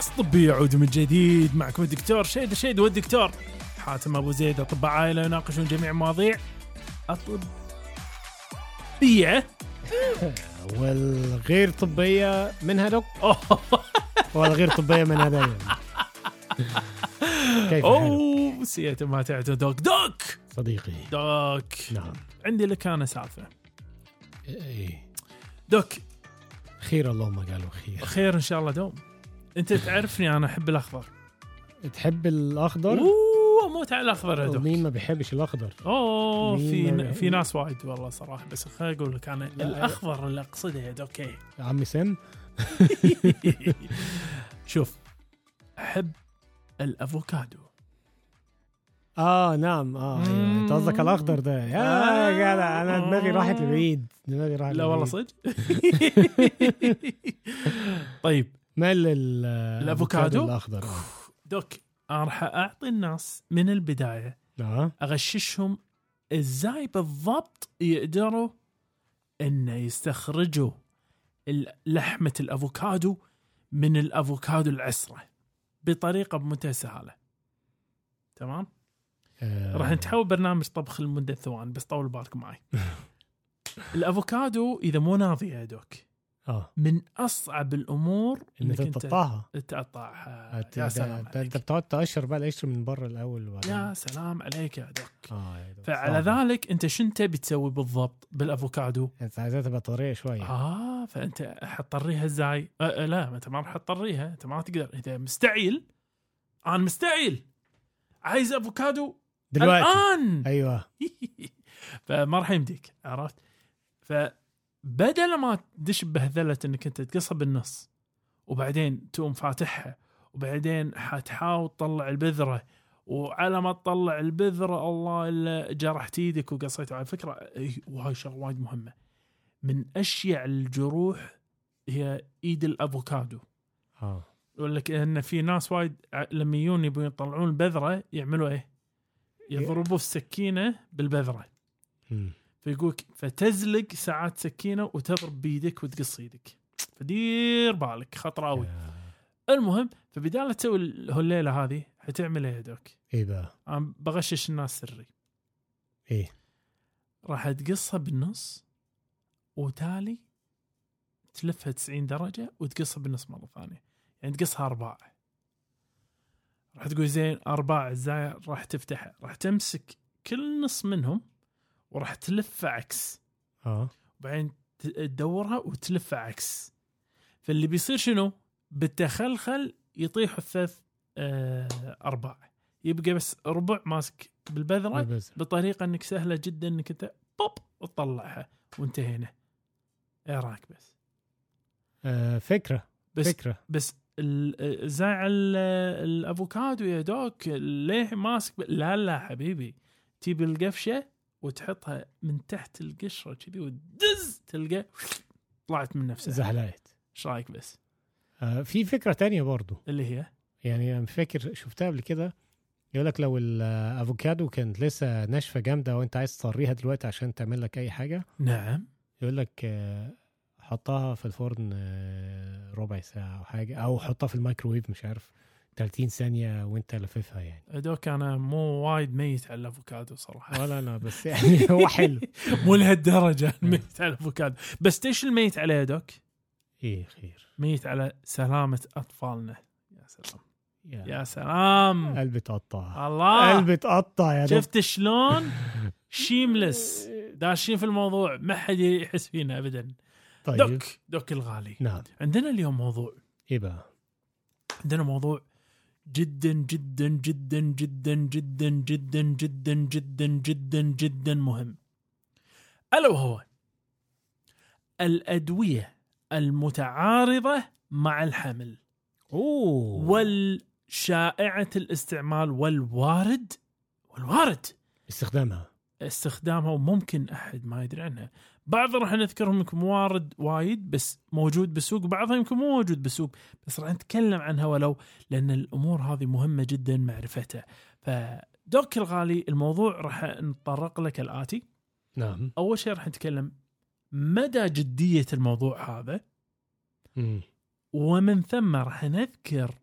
الكاس طبي يعود من جديد معكم الدكتور شيد شيد والدكتور حاتم أبو زيد أطباء عائلة يناقشون جميع مواضيع اطبيه والغير طبية منها دوك أوه. والغير طبية منها دايما كيف أوه سيئة ما تعتو دوك دوك. صديقي. دوك. نعم. عندي لك أنا سالفة. إيه. دوك. خير اللهم قالوا خير. خير إن شاء الله دوم. أنت تعرفني أنا أحب الأخضر. تحب الأخضر؟ أوه أموت على الأخضر يا دوك مين ما بيحبش الأخضر؟ أوه في بي- في ناس وايد والله صراحة بس خليني أقول لك أنا لا. الأخضر اللي أقصده. يا عمي سم شوف أحب الأفوكادو. آه نعم. آه أيوه أنت قصدك الأخضر ده. يا آه. جدع أنا دماغي راحت لبعيد. دماغي راحت لا والله. صدق. طيب مال ال- الأفوكادو؟ الأخضر. دوك أنا راح أعطي الناس من البداية آه أغششهم إزاي بالضبط يقدروا إن يستخرجوا لحمة الأفوكادو من الأفوكادو العسره بطريقة السهاله تمام؟ آه. راح نتحول برنامج طبخ لمدة ثواني بس طول بالك معي. الأفوكادو إذا مو ناضي يا دوك آه. من أصعب الأمور إنك أنت تقطعها تقطعها يا سلام أنت بتقعد تقشر بقى القشر من بره الأول وبعدين. يا سلام عليك يا يا دوب. فعلى صعب. ذلك أنت شو تبي تسوي بالضبط بالأفوكادو؟ أنت عايزها تبقى طريه شوية. آه فأنت حتطريها إزاي؟ آه آه لا أنت ما راح تطريها أنت ما تقدر. أنت مستعجل أنا مستعجل عايز أفوكادو؟ دلوقتي. الآن. أيوه. فما راح يمديك عرفت؟ فبدل ما تدش بهذله إنك أنت تقصها بالنص وبعدين تقوم فاتحها وبعدين حتحاول تطلع البذرة وعلى ما تطلع البذرة الله إلا جرحت إيدك وقصيته على فكرة إي، وهاي شغلة وايد مهمة. من أشيع الجروح هي إيد الأفوكادو. آه. يقول لك إن في ناس وايد لما يجون يبون يطلعون البذرة يعملوا إيه؟ يضربوا السكينة بالبذرة. مم. فيقولك فتزلق ساعات سكينة وتضرب بيدك وتقص إيدك فدير بالك خطر قوي يا- المهم فبدال لا تسوي الهليله هذه حتعمل إيه يا دوك؟ بقى أنا بغشش الناس سري. إيه. راح تقصها بالنص وتالي تلفها 90 درجة وتقصها بالنص مرة ثانية. يعني تقصها أرباع. راح تقول زين أرباع إزاي راح تفتحها. راح تمسك كل نص منهم وراح تلفها عكس. آه. وبعدين تدورها وتلفها عكس. فاللي بيصير شنو؟ بالتخلخل يطيحوا الثلاث آه أرباع. يبقى بس ربع ماسك بالبذرة بس بطريقة إنك سهلة جدا إنك أنت بوب وتطلعها وانتهينا. إيه رأيك بس؟ آه فكرة بس فكرة. بس زعل الأفوكادو يا دوك ليه ماسك؟ ب- لا لا حبيبي تجيب القفشة؟ وتحطها من تحت القشرة كذي وتدز تلقى طلعت من نفسها. زحلقت إيش رأيك بس؟ آه في فكرة تانية برضو. اللي هي؟ يعني أنا فاكر شفتها قبل كده. يقول لك لو الافوكادو كانت لسه ناشفة جامدة وأنت عايز تطريها دلوقتي عشان تعمل لك أي حاجة نعم. يقول لك آه، حطها في الفرن آه، ربع ساعة أو حاجة أو حطها في الميكروويف مش عارف. 30 ثانية وانت لففها يعني. doc أنا مو وايد ميت على الأفوكادو صراحة. ولا أنا بس يعني هو حلو. مو لهالدرجة ميت على الأفوكادو. بس إيش الميت عليه يا doc؟ إيه خير. ميت على سلامة أطفالنا. يا سلام. يا, يا سلام. قلبي تقطع. الله. قلبي تقطع يا شفت شلون؟ shameless داشين في الموضوع. ما حد يحس فينا ابدا. طيب. doc. دوك الغالي. نعم. عندنا اليوم موضوع. إيه بقى. عندنا موضوع جدا جدا جدا جدا جدا جدا جدا جدا جدا جدا مهم. الا وهو الأدوية المتعارضة مع الحمل. أوه. والشائعة الاستعمال والوارد والوارد. استخدامها. استخدامها وممكن أحد ما يدري عنها. بعض راح نذكرهم يمكن موارد وايد بس موجود بالسوق بعضها يمكن مو موجود بالسوق بس راح نتكلم عنها ولو لأن الأمور هذه مهمة جدا معرفتها. فدوك الغالي الموضوع راح نتطرق لك الآتي. نعم. أول شيء راح نتكلم مدى جدية الموضوع هذا. ومن ثم راح نذكر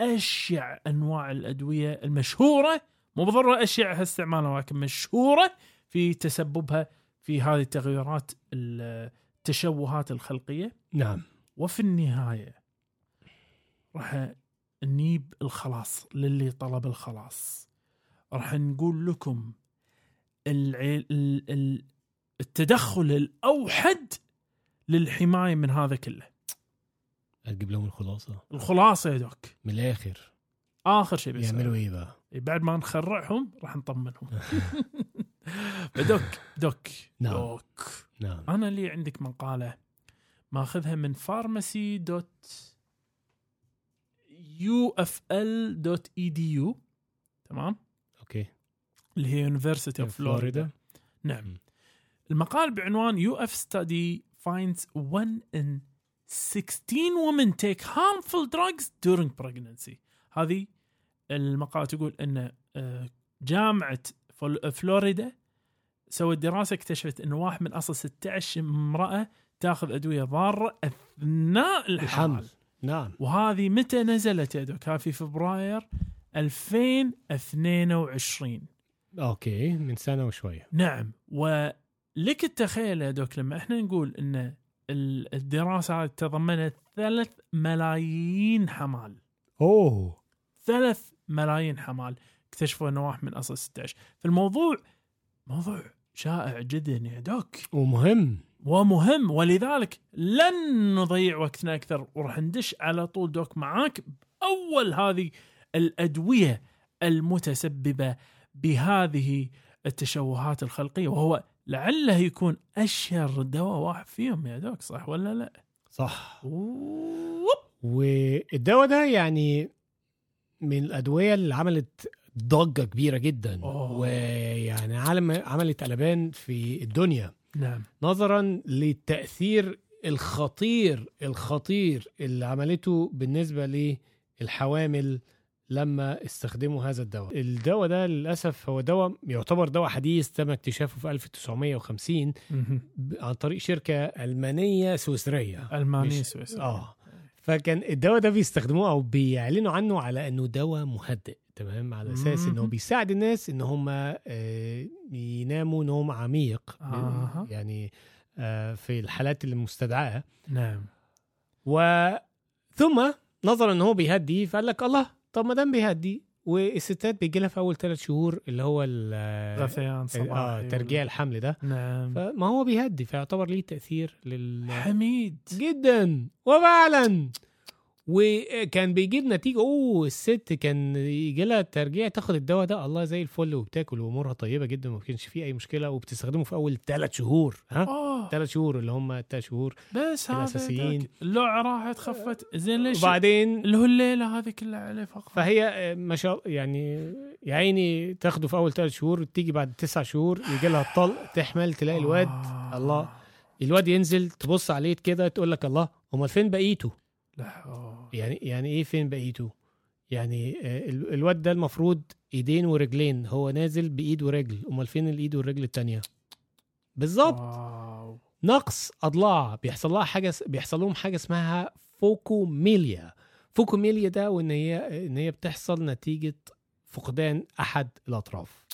أشيع أنواع الأدوية المشهورة مو بالضروره اشيعها استعمالا ولكن مشهورة في تسببها في هذه التغيرات التشوهات الخلقية. نعم. وفي النهاية راح نجيب الخلاص للي طلب الخلاص. راح نقول لكم الع- ال- ال- التدخل الأوحد للحماية من هذا كله. هتجيب لهم الخلاصة. الخلاصة يا دوك. من الآخر. آخر شيء بيسوي يعملوا إيه بقى؟ بعد ما نخرعهم راح نطمنهم. doc doc نعم. doc. نعم. أنا لي عندك مقالة ماخذها من فارماسي دوت يو اف ال دوت اي دي يو تمام؟ okay. اللي هي University of Florida نعم. مم. المقال بعنوان UF study finds one in 16 women take harmful drugs during pregnancy. هذه المقالة تقول إن آه، جامعة فل- فلوريدا سوت دراسة اكتشفت إن واحد من أصل 16 امرأة تاخذ أدوية ضارة أثناء الحمل. نعم. وهذه متى نزلت يا doc؟ في فبراير 2022 okay من سنة وشوية. نعم. ولك التخيل يا doc لما إحنا نقول إن ال- الدراسة هذه تضمنت ثلاث ملايين حمال. أوه. ثلاث ملايين حمال اكتشفوا إنه واحد من أصل 16 فالموضوع موضوع شائع جدا يا دوك. ومهم. ومهم. ولذلك لن نضيع وقتنا أكثر وراح ندش على طول دوك معاك بأول هذه الأدوية المتسببة بهذه التشوهات الخلقية وهو لعله يكون أشهر دواء واحد فيهم يا دوك صح ولا لا؟ صح. ووب. والدواء ده يعني من الأدوية اللي عملت ضجة كبيرة جدا أوه. ويعني عالم عملت قلبان في الدنيا. نعم. نظرا للتأثير الخطير الخطير اللي عملته بالنسبة للحوامل لما استخدموا هذا الدواء. الدواء ده للأسف هو دواء يعتبر دواء حديث تم اكتشافه في 1950 مهم. ب- عن طريق شركة ألمانية سويسرية. الماني مش- سويسرا آه. فكان الدواء ده بيستخدموه أو بيعلنوا عنه على إنه دواء مهدئ تمام على أساس إنه. بيساعد الناس إن هم آه، يناموا نوم عميق. يعني آه، في الحالات المستدعاة نعم وثم نظرا إن هو بيهدي فقال لك الله طب ما دام بيهدي والستات بيجي لها في أول ثلاث شهور اللي هو غثيان آه ترجيع الحمل ده. نعم. فما هو بيهدي فيعتبر ليه تأثير لل حميد. جدا وفعلا. وكان بيجيب نتيجة أوه الست كان يجي لها ترجيع تاخد الدواء ده الله زي الفل وبتاكل وأمورها طيبة جدا وما كانش فيه أي مشكلة وبتستخدمه في أول ثلاث شهور ها ثلاث شهور اللي هم ثلاث شهور بس. ذاك. اللوعه راحت خفت زين ليش وبعدين اللي هو الليلة هذه كلها عليه فقط فهي آه، ما شاء يعني يا عيني تاخده في أول ثلاث شهور تيجي بعد تسع شهور يجي لها الطلق تحمل تلاقي الواد آه. الله. الواد ينزل تبص عليه كده تقول لك الله أمال فين بقيته لا. يعني يعني إيه فين بقيته؟ يعني آه، ال- الواد ده المفروض إيدين ورجلين هو نازل بإيد ورجل أمال فين الإيد والرجل التانية؟ بالظبط. نقص أضلاع بيحصل لها حاجة بيحصل لهم حاجة اسمها فوكوميليا. فوكوميليا ده وإن هي إن هي بتحصل نتيجة فقدان أحد الأطراف.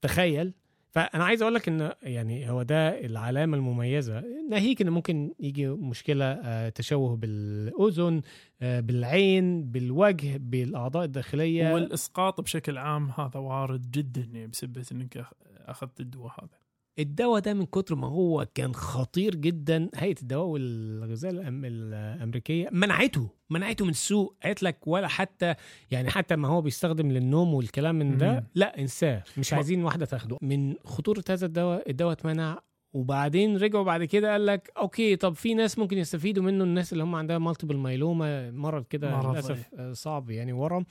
تخيل. فأنا عايز أقول لك إن يعني هو ده العلامة المميزة. ناهيك إن ممكن يجي مشكلة آه، تشوه بالأذن آه، بالعين بالوجه بالأعضاء الداخلية. والإسقاط بشكل عام هذا وارد جدا يعني بسبب إنك أخذت الدواء هذا. الدواء ده من كتر ما هو كان خطير جدا. هيئة الدواء والغذاء الأم... الأمريكية منعته منعته من السوق. قالت لك ولا حتى يعني حتى ما هو بيستخدم للنوم والكلام من. ده لا إنساه. مش عايزين واحدة تاخده. من خطورة هذا الدواء الدواء اتمنع. وبعدين رجعوا بعد كده قال لك okay طب في ناس ممكن يستفيدوا منه الناس اللي هم عندها multiple myeloma مرض كده للأسف آه، صعب يعني ورم.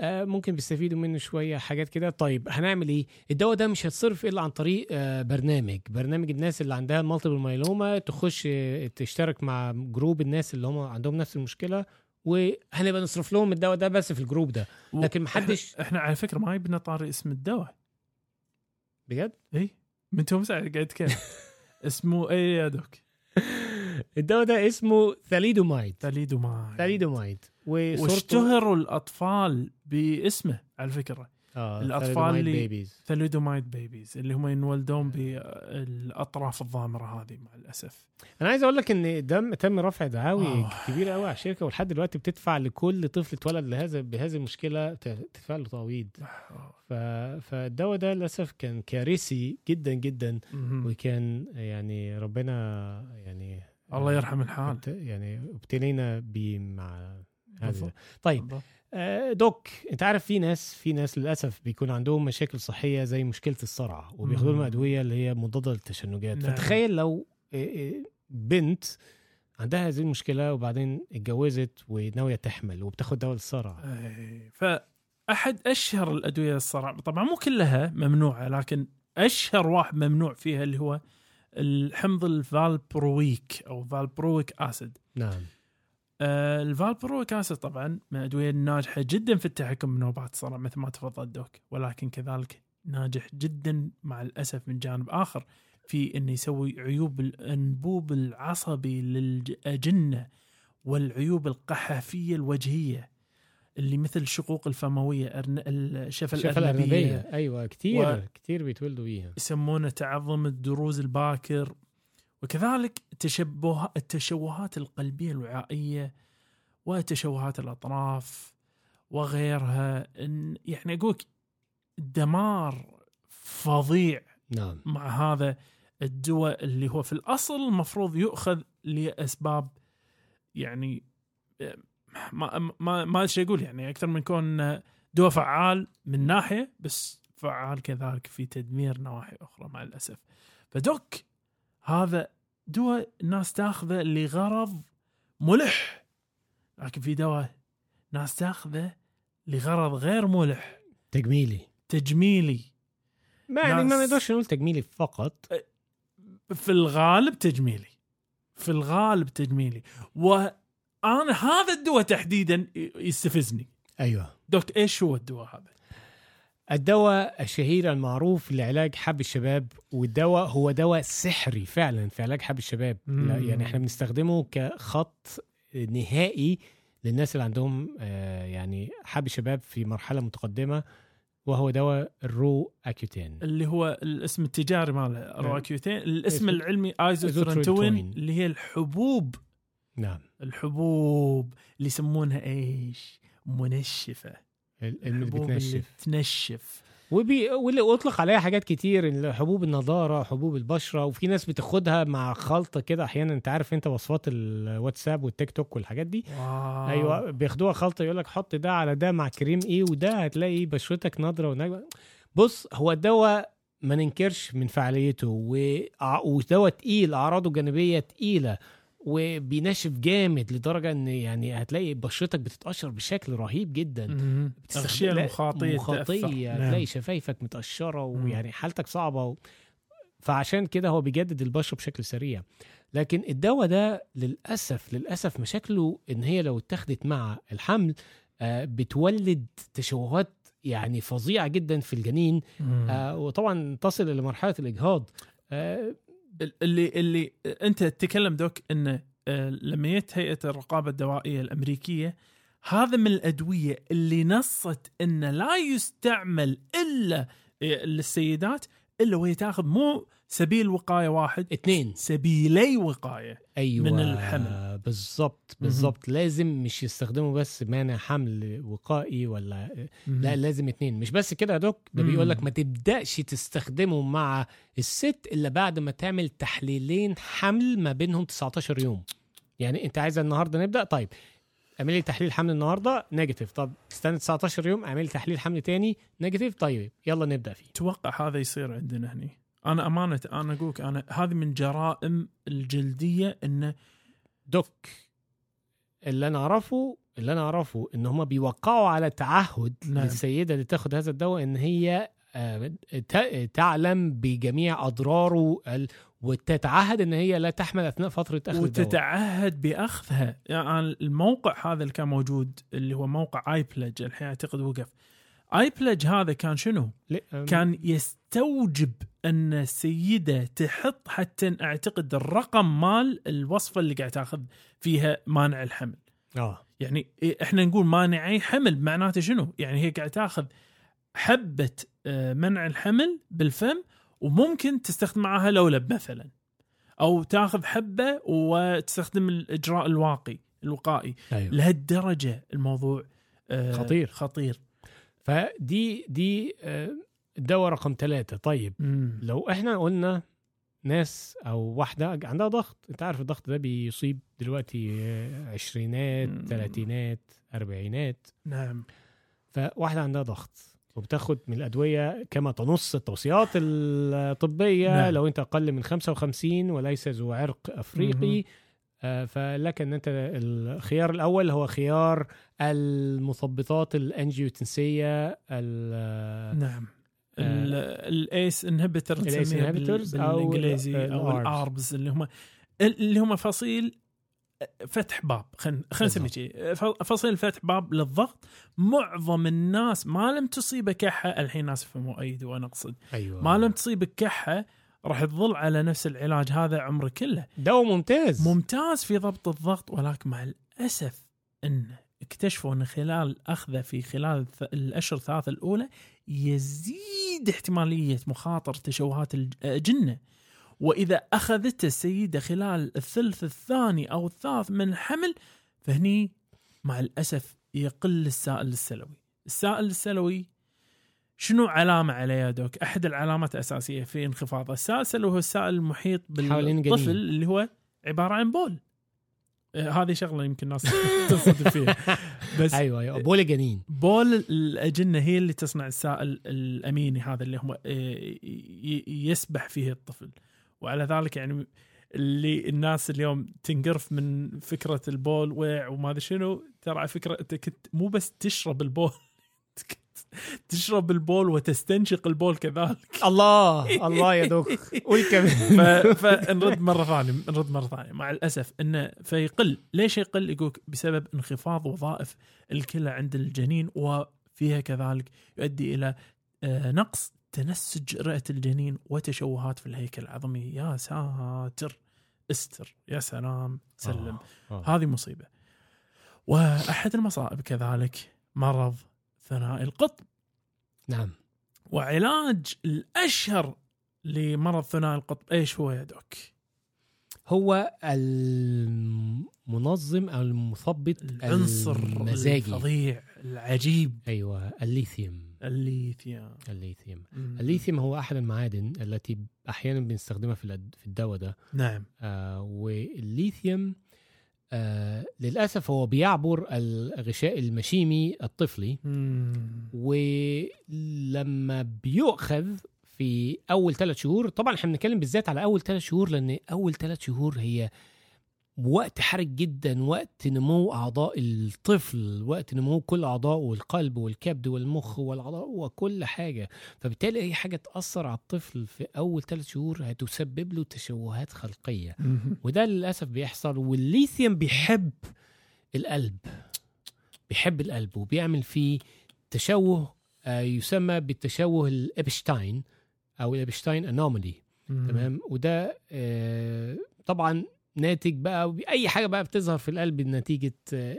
آه، ممكن بيستفيدوا منه شوية حاجات كده. طيب هنعمل إيه؟ الدواء ده مش هتصرف إلا عن طريق آه، برنامج. برنامج الناس اللي عندها ال multiple myeloma تخش آه، تشترك مع group الناس اللي هم عندهم نفس المشكلة وهنبقى نصرف لهم الدواء ده بس في ال group ده. لكن محدش إحنا على فكرة ما جبنا طاري اسم الدواء. بجد؟ اي من تو ساعه قاعد اتكلم اسمه اي يا doc؟ الدواء ده اسمه thalidomide thalidomide thalidomide واشتهروا الأطفال باسمه على فكرة. آه الأطفال thalidomide اللي-. thalidomide babies اللي هم ينولدون بالأطراف الضامرة هذه مع الأسف أنا عايز أقول لك إن دم تم رفع دعاوي آه. كبيرة قوي على الشركة ولحد دلوقتي بتدفع لكل طفل اتولد لهذا بهذه المشكلة تدفع له تعويض ف... فالدواء ده للأسف كان كارثي جدا جدا. وكان يعني ربنا يعني الله يرحم الحال يعني ابتلينا بيه مع هذا. طيب بالضبط. آه، دوك انت عارف في ناس في ناس للأسف بيكون عندهم مشاكل صحية زي مشكلة الصرع وبياخدوا لهم. أدوية اللي هي مضادة للتشنجات نعم. فتخيل لو آه، آه، بنت عندها هذه المشكلة وبعدين اتجوزت وناوية تحمل وبتاخد دواء للصرع. فأحد أشهر الأدوية للصرع طبعا مو كلها ممنوعة لكن أشهر واحد ممنوع فيها اللي هو الحمض الفالبرويك أو valproic acid نعم آه ال valproic acid طبعا من الادويه الناجحه جدا في التحكم بنوبات الصرع مثل ما تفضل doc. ولكن كذلك ناجح جدا مع الأسف من جانب آخر في إنه يسوي عيوب الأنبوب العصبي للاجنه والعيوب القحفيه الوجهية اللي مثل الشقوق الفموية أرن... الشفه الارنبيه أيوه كتير و- كتير بيتولدوا بيها. يسمونه تعظم الدروز الباكر. وكذلك تشبه التشوهات القلبية الوعائية وتشوهات الأطراف وغيرها. إن يعني أقولك دمار فظيع نعم. مع هذا الدواء اللي هو في الأصل المفروض يؤخذ لأسباب يعني ما ما ما أدري أقول يعني أكثر من كون دواء فعال من ناحية بس فعال كذلك في تدمير نواحي أخرى مع الأسف. فدوك هذا دواء الناس تاخذه لغرض ملح. لكن في دواء ناس تاخذه لغرض غير ملح. تجميلي. تجميلي. ما يعني ما نقدرش نقول تجميلي فقط. في الغالب تجميلي. في الغالب تجميلي. وأنا هذا الدواء تحديدا يستفزني. أيوه. دوك إيش هو الدواء هذا؟ الدواء الشهير المعروف لعلاج حب الشباب والدواء هو دواء سحري فعلا في علاج حب الشباب. لا يعني إحنا بنستخدمه كخط نهائي للناس اللي عندهم آه، يعني حب شباب في مرحلة متقدمة وهو دواء ال Roaccutane اللي هو الاسم التجاري ماله Roaccutane الاسم اسم- العلمي. ايزوترينتوين اللي هي الحبوب. نعم. الحبوب اللي يسمونها إيش؟ منشفة. الحبوب اللي بتنشف. تنشف. وبي... واللي أطلق عليها حاجات كتير حبوب النضارة حبوب البشرة وفي ناس بتاخدها مع خلطة كده. أحيانا أنت عارف أنت وصفات الواتساب والتيك توك والحاجات دي. واو. أيوه بياخدوها خلطة يقول لك حط ده على ده مع كريم إيه وده هتلاقي بشرتك نضرة ونجمه بص هو الدواء ما ننكرش من فعاليته و- ودواء تقيل أعراضه الجانبيه تقيلة. وبينشف جامد لدرجة إن يعني هتلاقي بشرتك بتتقشر بشكل رهيب جدا أغشية لا، المخاطية مخاطية. نعم. تلاقي شفايفك متقشرة. ويعني حالتك صعبة و... فعشان كده هو بيجدد البشرة بشكل سريع لكن الدواء ده للأسف للأسف مشاكله إن هي لو اتخذت مع الحمل آه، بتولد تشوهات يعني فظيعة جدا في الجنين مم. آه، وطبعا تصل إلى مرحلة الإجهاض آه، اللي اللي انت تتكلم دوك انه آه، لما جت هيئة الرقابة الدوائية الأمريكية هذا من الأدوية اللي نصت انه لا يستعمل إلا آه، للسيدات إلا وهي تاخذ مو سبيل وقاية واحد اتنين سبيلي وقاية أيوه من الحمل. بالظبط بالظبط لازم مش يستخدموا بس مانع حمل وقائي ولا لا لازم اتنين مش بس كده يا doc ده مم. بيقول لك ما تبدأش تستخدمه مع الست إلا بعد ما تعمل تحليلين حمل ما بينهم 19 يوم. يعني أنت عايزة النهارده نبدأ؟ طيب اعملي تحليل حمل النهارده negative طب استنى 19 يوم اعملي تحليل حمل تاني negative طيب يلا نبدأ فيه. أتوقع هذا يصير عندنا هني. أنا أمانة أنا أقولك أنا هذه من جرائم الجلدية انه دوك اللي أنا أعرفه اللي أنا أعرفه إن هم بيوقعوا على تعهد نعم. للسيدة اللي تاخد هذا الدواء إن هي تعلم بجميع أضراره وتتعهد إن هي لا تحمل أثناء فترة أخذ الدواء. وتتعهد بأخذها. يعني الموقع هذا اللي كان موجود اللي هو موقع اي بلج الحين أعتقد وقف. اي بلج هذا كان شنو؟ كان يستوجب أن السيده تحط حتى أعتقد الرقم مال الوصفة اللي قاعد تأخذ فيها مانع الحمل. آه. يعني إحنا نقول مانعي حمل معناته شنو؟ يعني هي قاعد تأخذ حبة آه، منع الحمل بالفم وممكن تستخدم معها لولب مثلا. أو تاخذ حبة وتستخدم الإجراء الواقي الوقائي. أيوه. لهالدرجة الموضوع آه، خطير. خطير. فدي دي آه، الدواء رقم ثلاثة طيب مم. لو إحنا قلنا ناس أو واحدة عندها ضغط أنت عارف الضغط ده بيصيب دلوقتي عشرينات. ثلاثينات أربعينات. نعم. فواحدة عندها ضغط. وبتاخد من الأدوية كما تنص التوصيات الطبية نعم. لو أنت أقل من 55 وليس ذو عرق أفريقي مهم. آه، فلك أن أنت الخيار الأول هو خيار المثبطات الأنجيوتنسية ال- نعم ال ACE inhibitor ال ACE inhibitors أو بالإنجليزي ال- أو. ال ARBs اللي هم اللي هم فصيل فتح باب خلينا خلينا نسميه. شيء فصيل فتح باب للضغط. معظم الناس ما لم تصيبه كحة. الحين ناس يفهموا اي دواء أنا اقصد. أيوة. ما لم تصيبك كحة راح تظل على نفس العلاج هذا عمرك كله. دواء ممتاز. ممتاز في ضبط الضغط ولكن مع الأسف إن اكتشفوا إن خلال أخذه في خلال الأشهر الثلاثة الأولى يزيد احتمالية مخاطر تشوهات الاجنه وإذا اخذته السيده خلال الثلث الثاني أو الثالث من الحمل فهني مع الأسف يقل السائل السلوي. السائل السلوي شنو علامة عليه يا doc؟ أحد العلامات الأساسية في انخفاض السائل السلوي هو السائل المحيط. بالطفل اللي هو عبارة عن بول. آه، هذه شغلة يمكن الناس تصدم فيها. بس أيوة أيوة. بول جنين. بول الأجنة هي اللي تصنع السائل الأميني هذا اللي هم آه، يسبح فيه الطفل. وعلى ذلك يعني اللي الناس اليوم تنقرف من فكرة البول ويع وما أدري شنو ترى على فكرة أنت كنت مو بس تشرب البول تشرب البول وتستنشق البول كذلك. الله الله يا دوك قول كمان ف- فنرد مرة ثانية نرد مرة ثانية. مع الأسف انه فيقل ليش يقل؟ يقول بسبب انخفاض وظائف الكلى عند الجنين وفيها كذلك يؤدي إلى آه، نقص تنسج رئة الجنين وتشوهات في الهيكل العظمي. يا ساتر. استر. يا سلام. سلم. آه. هذه مصيبة. وأحد المصائب كذلك مرض ثنائي القطب. نعم. وعلاج الأشهر لمرض ثنائي القطب. إيش هو يا دوك؟ هو المنظم أو المثبط العنصر المزاجي. الفظيع العجيب. أيوه الليثيوم. الليثيوم. الليثيوم. الليثيوم هو أحد المعادن التي أحيانا بنستخدمها في في الدواء ده. نعم. آه والليثيوم آه للأسف هو بيعبر الغشاء المشيمي الطفلي. مم. ولما بيؤخذ في أول ثلاث شهور طبعا إحنا بنتكلم بالذات على أول ثلاث شهور لأن أول ثلاث شهور هي وقت حرج جدا وقت نمو أعضاء الطفل وقت نمو كل اعضائه القلب والكبد والمخ والعضاء وكل حاجة فبالتالي أي حاجة تأثر على الطفل في أول ثلاث شهور هتسبب له تشوهات خلقية. وده للأسف بيحصل والليثيوم بيحب القلب بيحب القلب وبيعمل فيه تشوه آه، يسمى بالتشوه الإبشتاين أو الإبشتاين أنومالي. تمام وده آه، طبعا ناتج بقى أي حاجة بقى بتظهر في القلب نتيجة آه،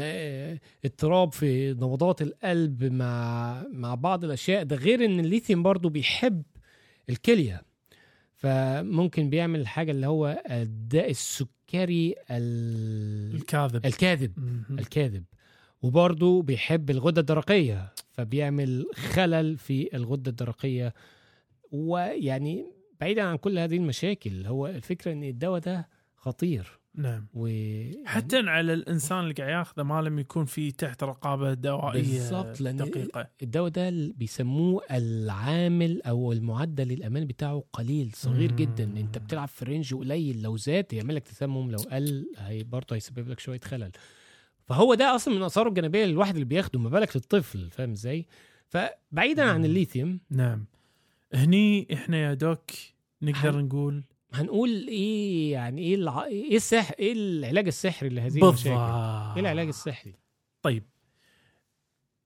آه، اضطراب في نبضات القلب مع مع بعض الأشياء. ده غير إن الليثيوم برضو بيحب الكلية. فممكن بيعمل الحاجة اللي هو الداء السكري ال- الكاذب. الكاذب. مم. الكاذب. وبرضه بيحب الغدة الدرقية فبيعمل خلل في الغدة الدرقية. ويعني بعيدا عن كل هذه المشاكل هو الفكرة إن الدواء ده خطير. نعم. و حتى على الإنسان اللي قاعد ياخذه ما لم يكون في تحت رقابة دوائية بالضبط، لأن- دقيقة. الدواء ده بيسموه العامل أو المعدل الأمان بتاعه قليل صغير مم. جدا. أنت بتلعب في رينج قليل. لو زاد يعمل لك تسمم لو قل هي برضه هيسبب لك شوية خلل. فهو ده أصلا من آثاره الجانبية للواحد اللي بياخده ما بالك للطفل فاهم إزاي؟ فبعيدا عن مم. الليثيوم. نعم. هني إحنا يا دوك نقدر هن- نقول هنقول إيه يعني إيه الع... إيه السحر إيه العلاج السحري لهذه المشاكل؟ بالضبط. إيه العلاج السحري؟ طيب.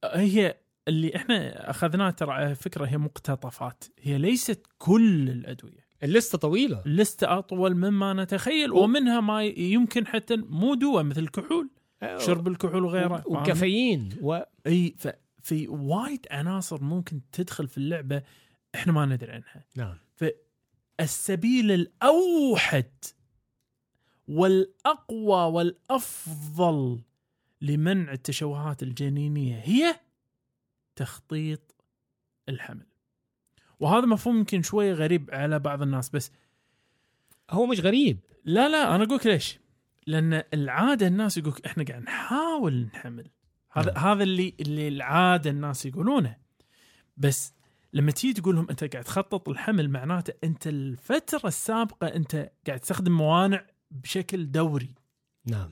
هي اللي إحنا اخذناه ترى فكرة هي مقتطفات. هي ليست كل الأدوية. اللستة طويلة. اللستة أطول مما نتخيل ومنها ما يمكن حتى مو دواء مثل الكحول. شرب الكحول وغيره فاهم؟ وكافيين و... إي ففي وايد عناصر ممكن تدخل في اللعبة إحنا ما ندري عنها. نعم. السبيل الأوحد والأقوى والأفضل لمنع التشوهات الجنينية هي تخطيط الحمل. وهذا مفهوم يمكن شوية غريب على بعض الناس بس هو مش غريب. لا لا أنا أقول ليش. لأن العادة الناس يقول إحنا قاعد نحاول نحمل. هذا نعم. هذا اللي اللي العادة الناس يقولونه. بس لما تيجي تقول لهم أنت قاعد تخطط الحمل معناته أنت الفترة السابقة أنت قاعد تستخدم موانع بشكل دوري. نعم.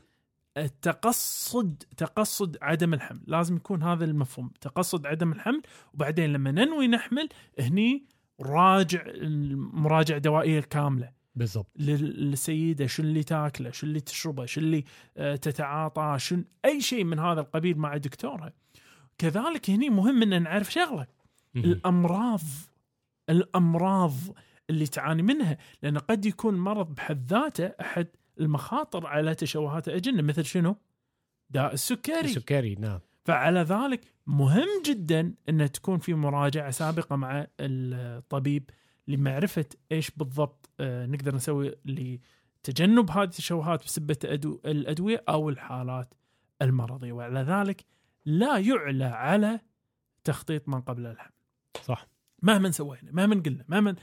التقصد تقصد عدم الحمل. لازم يكون هذا المفهوم. تقصد عدم الحمل وبعدين لما ننوي نحمل هني راجع المراجعة الدوائية الكاملة. بالضبط. لل- للسيدة شو اللي تاكله؟ شو اللي تشربه؟ شو اللي آه، تتعاطى؟ شو أي شيء من هذا القبيل مع دكتورها كذلك هني مهم إن نعرف شغلة. الأمراض الأمراض اللي تعاني منها لأن قد يكون مرض بحد ذاته أحد المخاطر على تشوهات الأجنة مثل شنو؟ داء السكري. السكري نعم. فعلى ذلك مهم جدا أن تكون في مراجعة سابقة مع الطبيب لمعرفة إيش بالضبط آه، نقدر نسوي لتجنب هذه التشوهات بسبه الأدوية أو الحالات المرضية. وعلى ذلك لا يعلى على تخطيط ما قبل الحمل. صح. مهما سوينا مهما قلنا مهما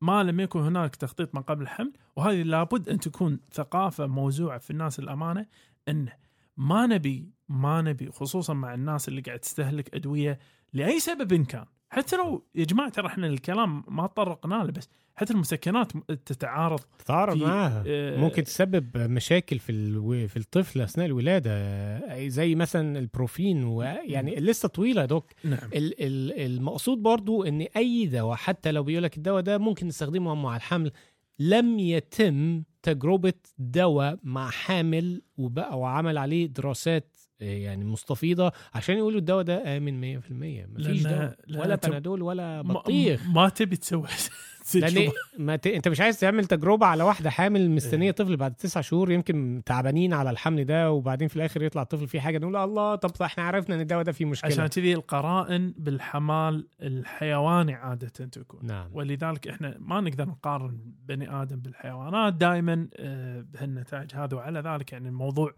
ما لم يكن هناك تخطيط ما قبل الحمل وهذه لابد أن تكون ثقافة موزوعة في الناس الأمانة أن ما نبي ما نبي خصوصا مع الناس اللي قاعد تستهلك أدوية لأي سبب كان. حتى لو يا جماعة ترى إحنا الكلام ما تطرقنا له بس حتى المسكنات تتعارض تتعارض معاها. آه، ممكن تسبب مشاكل في ألو... في الطفل أثناء الولادة. زي مثلا البروفين ويعني لسه طويلة يا دوك نعم. ال- ال- المقصود برضو إن أي دواء حتى لو بيقول لك الدواء ده ممكن نستخدمه مع الحمل لم يتم تجربة دواء مع حامل وبقى وعمل عليه دراسات يعني مستفيضة عشان يقولوا الدواء ده آمن 100% مفيش دواء ولا بنادول ولا بطيخ. ما تبي تسوي لأن. ما ت... أنت مش عايز تعمل تجربة على واحدة حامل مستنية طفل بعد تسع شهور يمكن تعبانين على الحمل ده وبعدين في الآخر يطلع الطفل فيه حاجة نقول الله طب إحنا عرفنا إن الدواء ده فيه مشكلة. عشان كذي القرائن بالحمال الحيواني عادة تكون. نعم. ولذلك إحنا ما نقدر نقارن بني آدم بالحيوانات. دائما بهالنتائج هذه وعلى ذلك يعني الموضوع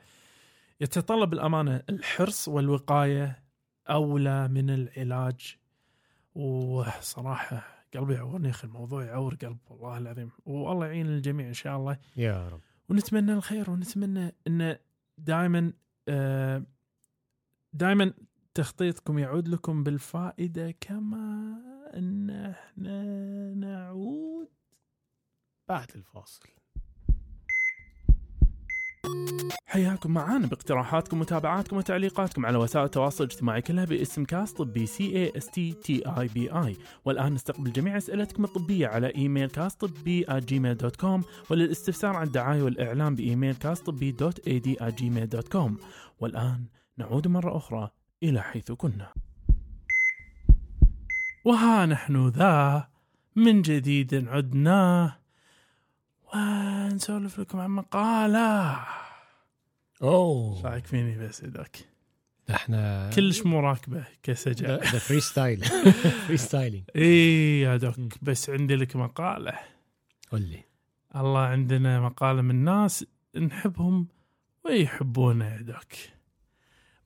يتطلب الأمانة الحرص والوقاية أولى من العلاج. وصراحه قلبي يعورني أخي الموضوع يعور قلب والله العظيم. والله يعين الجميع إن شاء الله. يا رب. ونتمنى الخير ونتمنى إن دائما دائما تخطيطكم يعود لكم بالفائدة كما إن إحنا نعود. بعد الفاصل. حياكم معانا باقتراحاتكم ومتابعاتكم وتعليقاتكم على وسائل التواصل الاجتماعي كلها باسم كاست طبي C A S T T I B I والآن نستقبل جميع أسئلتكم الطبية على إيميل كاست طبي Gmail dot com وللاستفسار عن الدعاية والإعلام بإيميل كاست طبي dot AD Gmail dot com والآن نعود مرة أخرى إلى حيث كنا. وها نحن ذا من جديد عدنا. ونسولف لكم عن مقالة؟ أوه. رأيك فيني بس ذاك إحنا كلش مو راكبة كسجع. ده freestyle freestyling إي يا doc بس عندي لك مقالة. قول لي. الله عندنا مقالة من ناس نحبهم ويحبونا يا doc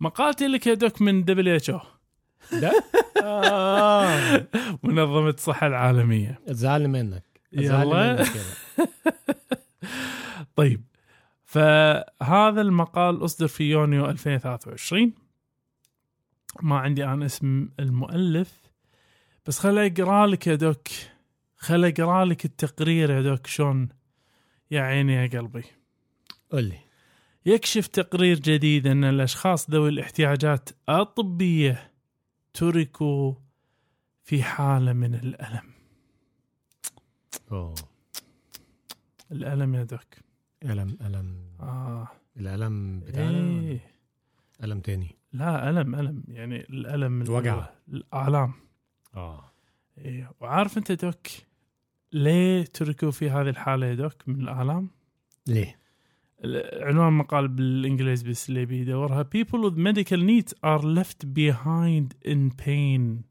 مقالتي لك يا doc من WHO. منظمة الصحة العالمية. اتزعل منك يلا. طيب فهذا المقال أصدر في يونيو 2023 ما عندي أنا اسم المؤلف بس خل أقرأ لك يا doc خل أقرأ لك التقرير يا دوك شلون يا عيني يا قلبي. قول لي. يكشف تقرير جديد أن الأشخاص ذوي الاحتياجات الطبية تركوا في حالة من الألم. أوه. الألم يا دوك ألم ألم. آه. الألم بتاعنا إيه. ألم تاني؟ لا ألم ألم. يعني الألم الوجع. الالام آه. إيه. وعارف أنت دوك ليه تركوا في هذه الحالة يا دوك من الالام؟ ليه؟ عنوان مقال بالانجليزي بس اللي بيدورها people with medical needs are left behind in pain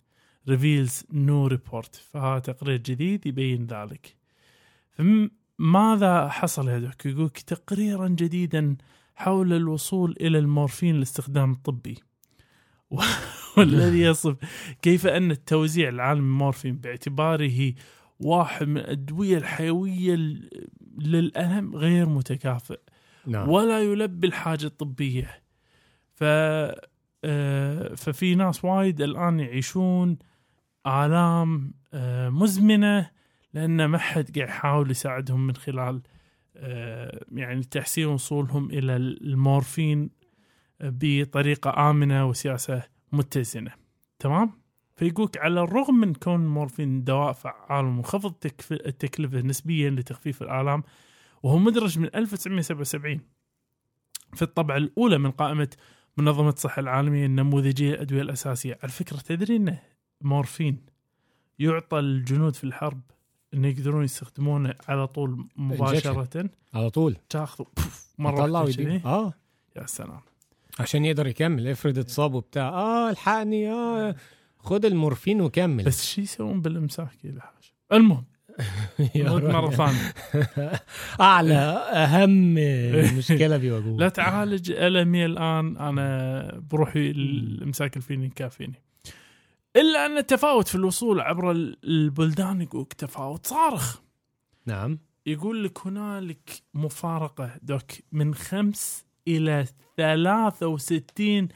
reveals no report. فهذا تقرير جديد يبين ذلك. فماذا حصل يا دوك يقول تقريرا جديدا حول الوصول إلى المورفين لاستخدام الطبي والذي يصف كيف أن التوزيع العالمي المورفين باعتباره واحد من الأدوية الحيوية للالم غير متكافئ. نعم. ولا يلبي الحاجة الطبية. ف آه، ففي ناس وايد الآن يعيشون آلام آه، مزمنة. لأن ما حد قاعد يحاول يساعدهم من خلال آه، يعني تحسين وصولهم إلى المورفين بطريقة آمنة وسياسة متزنة. تمام؟ فيقولك على الرغم من كون المورفين دواء فعال ومنخفض التكلفة نسبيا لتخفيف الآلام وهو مدرج من 1977 في الطبعة الأولى من قائمة منظمة الصحة العالمية النموذجية الأدوية الأساسية. على فكرة تدري أنه مورفين يعطى الجنود في الحرب أن يقدرون يستخدمونه على طول مباشرة. على طول. تاخذه. كذي. آه. يا سلام. عشان يقدر يكمل افرض اتصاب وبتاع. آه الحقني آه. خد المورفين وكمل. بس شو يسوون بالإمساك إذا حاجة المهم. راجل. ثانية. أعلى أهم مشكلة بيواجهوها لا تعالج ألمي الآن. أنا بروحي الإمساك الفيني كافيني. إلا أن التفاوت في الوصول عبر ال- البلدان يقول تفاوت صارخ. نعم. يقول لك هنالك مفارقة دوك من خمس إلى 63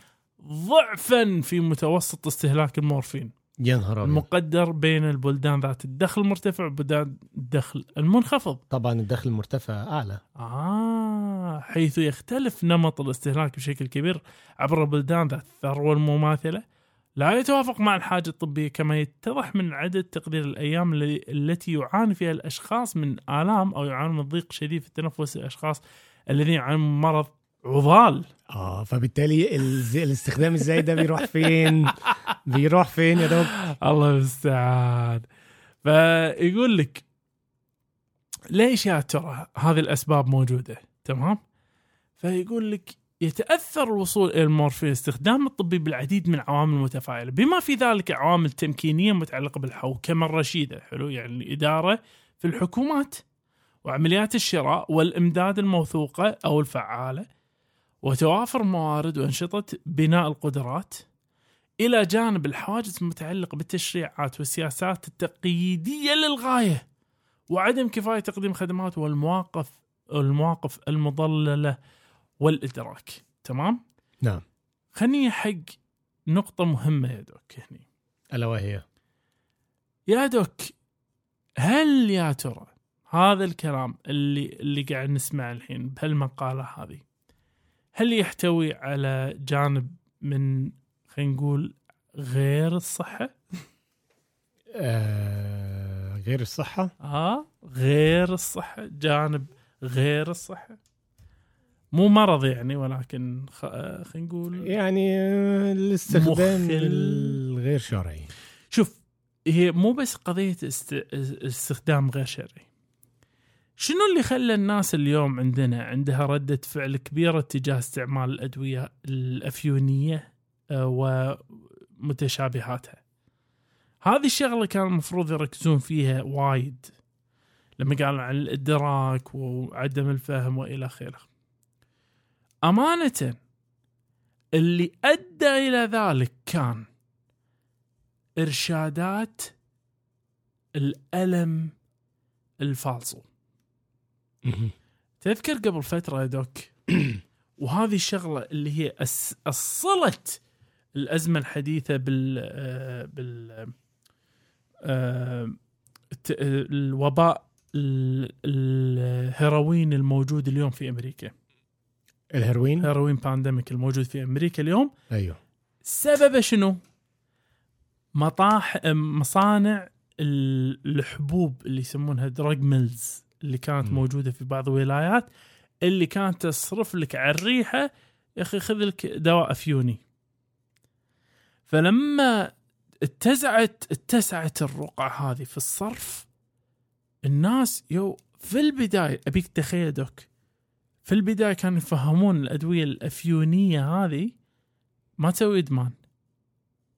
ضعفا في متوسط استهلاك المورفين. يا نهار. المقدر بين البلدان ذات الدخل المرتفع وبلدان الدخل المنخفض. طبعا الدخل المرتفع أعلى. آه حيث يختلف نمط الاستهلاك بشكل كبير عبر البلدان ذات الثروة المماثلة لا يتوافق مع الحاجة الطبية كما يتضح من عدد تقدير الأيام التي يعاني فيها الأشخاص من آلام أو يعانون من ضيق شديد في التنفس الأشخاص الذين يعانون من مرض عضال. آه فبالتالي. الاستخدام الزايد ده بيروح فين؟ بيروح فين يا دوب؟ الله المستعان. فيقول لك ليش يا ترى هذه الأسباب موجودة؟ تمام؟ فيقول لك يتأثر الوصول إلى المورفين استخدام الطبي بالعديد من العوامل المتفاعلة. بما في ذلك عوامل تمكينية متعلقة بالحوكمة الرشيدة حلو؟ يعني الإدارة في الحكومات وعمليات الشراء والإمداد الموثوقة أو الفعالة وتوافر موارد وأنشطة بناء القدرات إلى جانب الحواجز المتعلقة بالتشريعات والسياسات التقييدية للغاية وعدم كفاية تقديم خدمات والمواقف المواقف المضللة. والإدراك تمام؟ نعم. خليني حق نقطة مهمة يا دوك هني. ألا وهي؟ يا دوك هل يا ترى هذا الكلام اللي اللي قاعد نسمعه الحين بهالمقالة هذه هل يحتوي على جانب من خلينا نقول غير الصحة؟ آه غير الصحة؟ آه غير الصحة جانب غير الصحة. مو مرض يعني ولكن خ... خلينا نقول يعني آه، الاستخدام. الغير شرعي. شوف هي مو بس قضية است... استخدام غير شرعي. شنو اللي خلى الناس اليوم عندنا عندها ردة فعل كبيرة تجاه استعمال الأدوية الأفيونية آه، ومتشابهاتها؟ هذه الشغلة كان المفروض يركزون فيها وايد لما قالوا عن الإدراك وعدم الفهم وإلى آخره. أمانة اللي أدى إلى ذلك كان إرشادات الألم الفالصو. تذكر قبل فترة يا دوك؟ وهذه الشغلة اللي هي أصلت الأزمة الحديثة بال آه، بال آه، الوباء ال- الهيروين الموجود اليوم في أمريكا. الهيروين هيروين pandemic الموجود في أمريكا اليوم أيوه سببه شنو؟ مطاح مصانع ال- الحبوب اللي يسمونها drug mills اللي كانت مم. موجودة في بعض الولايات اللي كانت تصرف لك على الريحة يا أخي خذ لك دواء افيوني فلما اتسعت اتسعت الرقعة هذه في الصرف الناس يو في البداية أبيك تخيل doc في البداية كانوا يفهمون الأدوية الأفيونية هذه ما تسوي إدمان.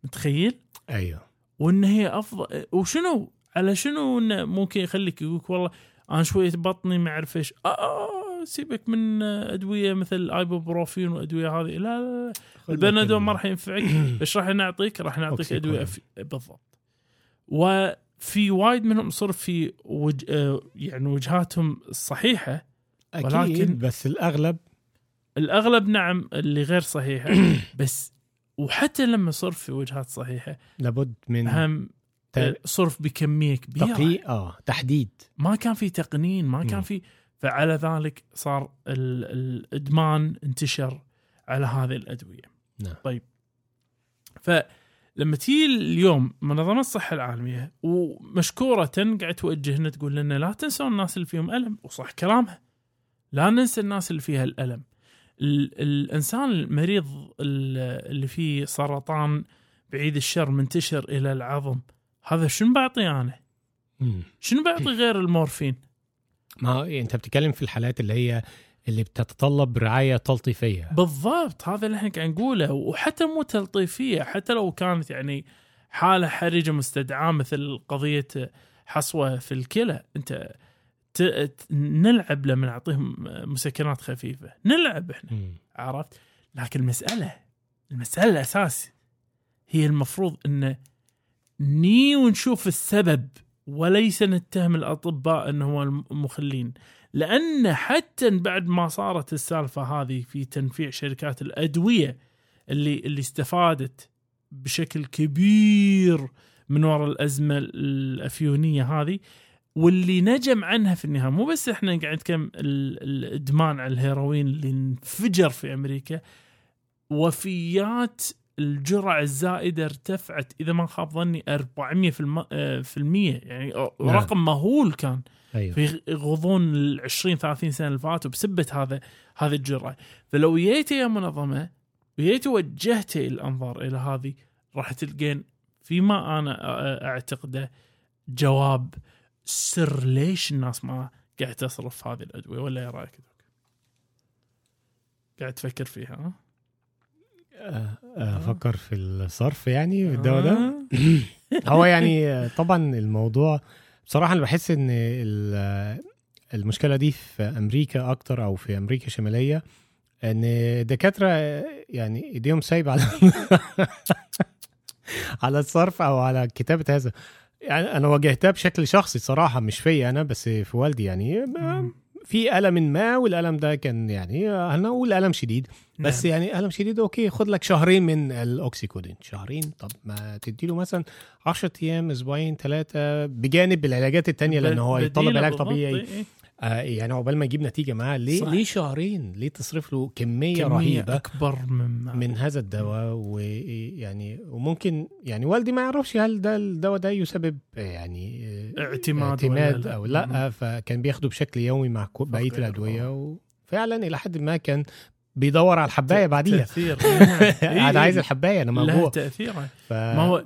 متخيل؟ أيوه. وإن هي أفضل وشنو؟ على شنو إنه ممكن يخليك يقولك والله أنا شوية بطني ما أعرف إيش. آه, آه سيبك من أدوية مثل ايبوبروفين وأدوية هذه. لا, لا, لا البنادول ما راح ينفعك. إيش راح نعطيك؟ راح نعطيك. أدوية أف... بالضبط. وفي وايد منهم صار في وج... آه، يعني وجهاتهم الصحيحة أكيد. ولكن- بس الأغلب الأغلب نعم اللي غير صحيحة. بس وحتى لما صار في وجهات صحيحة لابد من هم صرف بكمية كبيرة. تقييم آه تحديد. ما كان في تقنين ما كان. في فعلى ذلك صار ال- الإدمان انتشر على هذه الأدوية. نعم. طيب. فلما تيجي اليوم منظمة الصحة العالمية ومشكورة قاعد توجهنا تقول لنا لا تنسوا الناس اللي فيهم ألم وصح كلامها. لا ننسى الناس اللي فيها الألم ال- الإنسان المريض ال- اللي فيه سرطان بعيد الشر منتشر إلى العظم هذا شنو بعطيه أنا؟ شنو بعطي غير المورفين؟ ما هو أنت بتتكلم في الحالات اللي هي اللي بتتطلب رعاية تلطيفية بالضبط هذا اللي إحنا قاعد نقوله وحتى مو تلطيفية حتى لو كانت يعني حالة حرجة مستدعاة مثل قضية حصوة في الكلى أنت نلعب لما نعطيهم مسكنات خفيفة. نلعب إحنا مم. عرفت؟ لكن المسألة المسألة الاساس هي المفروض إن ني ونشوف السبب وليس نتهم الأطباء انهم المخلين لأن حتى بعد ما صارت السالفة هذه في تنفيع شركات الأدوية اللي اللي استفادت بشكل كبير من وراء الأزمة الأفيونية هذه واللي نجم عنها في النهاية مو بس إحنا قاعد نتكلم ال- الإدمان على الهيروين اللي انفجر في أمريكا وفيات الجرعة الزائدة ارتفعت إذا ما خاب ظني 400 في, الم... آه، في المية يعني رقم مهول كان أيوه. في غضون ال 20 30 سنة اللي فاتوا بسبة هذا هذه الجرعة. فلو جيت يا منظمة وجيت وجهت الأنظار إلى هذه راح تلقين فيما أنا أ- أعتقده جواب سر ليش الناس ما قاعد تصرف هذه الأدوية ولا إيه رأيك؟ قاعد تفكر فيها ها؟ آه، آه، أفكر في الصرف يعني في الدواء ده. هو يعني طبعا الموضوع بصراحة أنا بحس إن ال- المشكلة دي في أمريكا أكتر أو في أمريكا الشمالية إن الدكاترة يعني إيديهم سايبة على على الصرف أو على كتابة هذا يعني أنا واجهتها بشكل شخصي صراحة مش فيا أنا بس في والدي يعني. في ألم ما والألم ده كان يعني هنقول ألم شديد بس نعم. يعني ألم شديد okay خد لك شهرين من الأوكسيكودين شهرين طب ما تديله مثلا 10 أيام أسبوعين ثلاثة بجانب العلاجات التانية لأن هو يطلب علاج طبيعي إيه. آه يعني عقبال ما يجيب نتيجة معاه ليه صح. ليه شهرين؟ ليه تصرف له كمية, كمية رهيبة أكبر من من هذا الدواء؟ ويعني وممكن يعني والدي ما يعرفش هل ده الدواء ده يسبب يعني آه، اعتماد اعتماد لا. أو لأ فكان بياخده بشكل يومي مع بقية. الأدوية وفعلا إلى حد ما كان بيدور على الحباية بعديها. تأثير. أنا عايز الحباية أنا موجوع. تاثيره ف... ما هو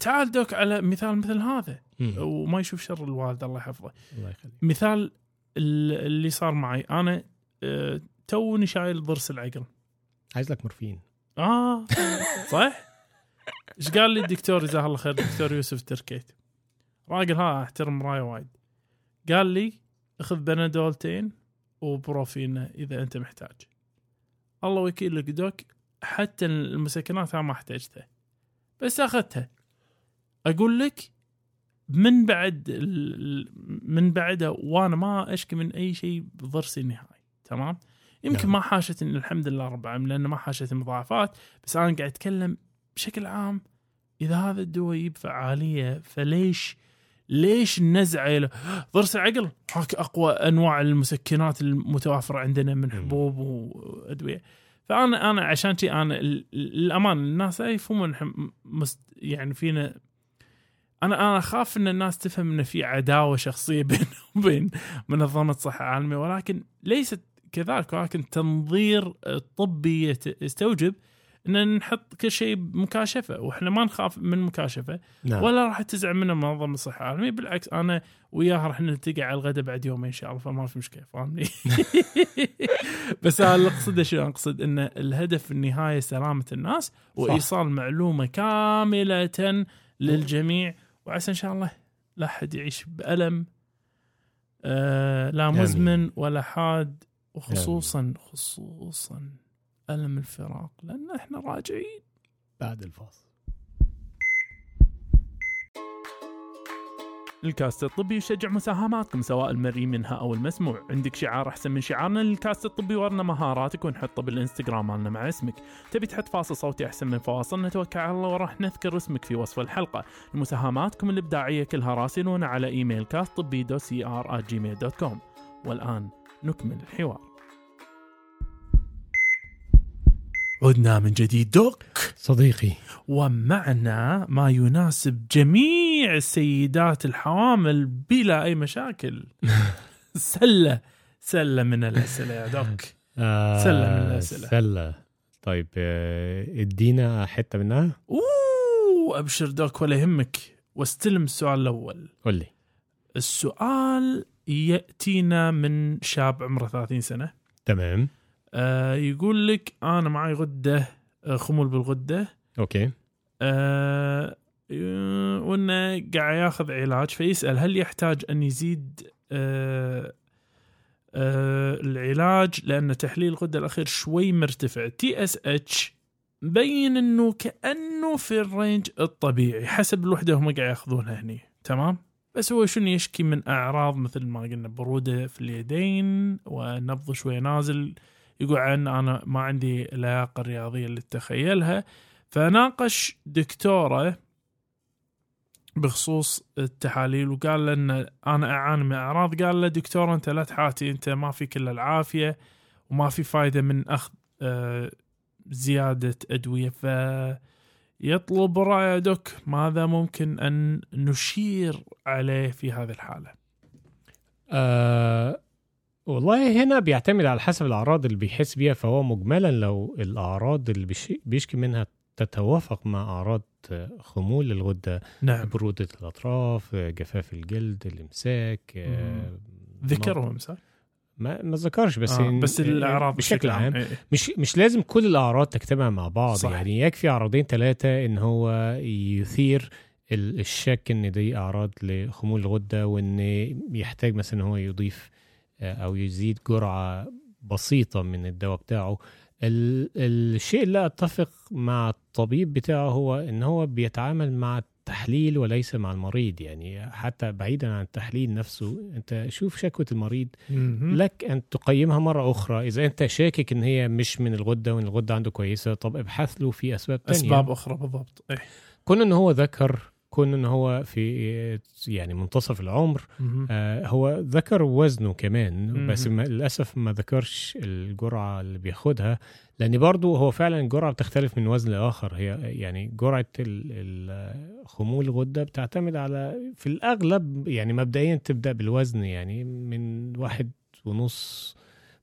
تعال دوك على مثال مثل هذا. وما يشوف شر الوالد الله يحفظه. الله يخليك. مثال ال- اللي صار معي. أنا أه، توني شايل ضرس العقل. عايز لك مورفين. آه صح؟ إيش قال لي الدكتور؟ جزاه الله خير الدكتور يوسف تركيت. راجل ها أحترم رأيه وايد. قال لي أخذ بنادولتين وبروفين إذا أنت محتاج. الله وكيلك دوك حتى المسكنات أنا ما احتاجتها بس اخذتها أقول لك من بعد من بعده وأنا ما اشكي من اي شيء بضرسي النهائي تمام؟ يمكن نعم. ما حاشتني الحمد لله رب العالمين لأنه ما حاشتني مضاعفات بس أنا قاعد أتكلم بشكل عام إذا هذا الدواء يجيب فعاليه فليش ليش النزعه ضرس العقل. هاك أقوى أنواع المسكنات المتوافرة عندنا من حبوب وأدوية. فانا أنا عشان شي أنا ال- الامانه الناس يفهمون يعني فينا أنا أنا أخاف إن الناس تفهم إن في عداوة شخصية بين وبين منظمة الصحة العالمية ولكن ليست كذلك ولكن التنظير الطبي يت- يستوجب إن نحط كل شيء بمكاشفة وإحنا ما نخاف من مكاشفة نعم. ولا راح تزعل منا منظمة الصحة العالمية بالعكس أنا وياها راح نلتقي على الغداء بعد يومين إن شاء الله فما في مشكلة فاهمني؟ بس أنا اللي أقصده شو أقصد إن الهدف في النهاية سلامة الناس وإيصال معلومة كاملة للجميع وعسى إن شاء الله لا أحد يعيش بألم آه لا. مزمن ولا حاد وخصوصا خصوصا ألم الفراق لأن إحنا راجعين. بعد الفاصل. الكاست الطبي يشجع مساهماتكم سواء المرئي منها أو المسموع، عندك شعار أحسن من شعارنا للكاست الطبي ورنا مهاراتك ونحطه بالانستغرام مالنا مع اسمك، تبي تحط فاصل صوتي أحسن من فواصل؟ نتوكل على الله وراح نذكر اسمك في وصف الحلقة، مساهماتكم الإبداعية كلها راسلونا على إيميل كاست طبي dot CR Gmail dot com، والآن نكمل الحوار. عدنا من جديد. doc. صديقي. ومعنا ما يناسب جميع السيدات الحوامل بلا أي مشاكل. سلة. سلة من الأسئلة يا دوك. آه سلة من الأسئلة. سلة. طيب آه، ادينا حتة منها. أوه أبشر دوك ولا يهمك. واستلم السؤال الأول. قول لي. السؤال يأتينا من شاب عمره 30 سنة. تمام. آه يقول لك أنا معي غدة آه، خمول بالغدة. okay. آه، وإنه قاعد ياخذ علاج فيسأل هل يحتاج أن يزيد آه، آه، العلاج؟ لأن تحليل الغدة الأخير شوي مرتفع. TSH مبين إنه كأنه في ال range الطبيعي حسب الوحدة هم قاعد ياخذونها هني. تمام؟ بس هو شنو يشكي من أعراض مثل ما قلنا برودة في اليدين ونبض شوي نازل. يقول عن أنا ما عندي اللياقه الرياضيه اللي تتخيلها فناقش دكتوره بخصوص التحاليل وقال له إن أنا أعاني من أعراض. قال له دكتور أنت لا تحاتي أنت ما فيك الا العافية وما في فايدة من أخذ آه، زيادة أدوية. ف يطلب رأي دوك ماذا ممكن أن نشير عليه في هذه الحالة. آه والله هنا بيعتمد على حسب الأعراض اللي بيحس بيها فهو مجملا لو الأعراض اللي بيش- بيشكي منها تتوافق مع أعراض خمول الغدة نعم برودة الأطراف جفاف الجلد الإمساك آه، ذكرهم صح؟ ما ما ذكرش بس آه بس الأعراض بشكل عام إيه. مش مش لازم كل الأعراض تجتمع مع بعض صح. يعني يكفي عرضين ثلاثة إن هو يثير ال- الشك إن دي أعراض لخمول الغدة وإن يحتاج مثلا إن هو يضيف أو يزيد جرعة بسيطة من الدواء بتاعه. ال- الشيء اللي أتفق مع الطبيب بتاعه هو إن هو بيتعامل مع التحليل وليس مع المريض. يعني حتى بعيدا عن التحليل نفسه أنت شوف شكوى المريض. لك أن تقيمها مرة أخرى. إذا أنت شاكك إن هي مش من الغدة وإن الغدة عنده كويسة طب ابحث له في أسباب تانية. أسباب أخرى بالضبط. إيه. كون إن هو ذكر كون إن هو في يعني منتصف العمر. آه هو ذكر وزنه كمان. بس ما للأسف ما ذكرش الجرعة اللي بياخدها لأن برضو هو فعلا الجرعة بتختلف من وزن لآخر هي يعني جرعة ال- ال- خمول الغدة بتعتمد على في الأغلب يعني مبدئيا تبدأ بالوزن يعني من واحد ونص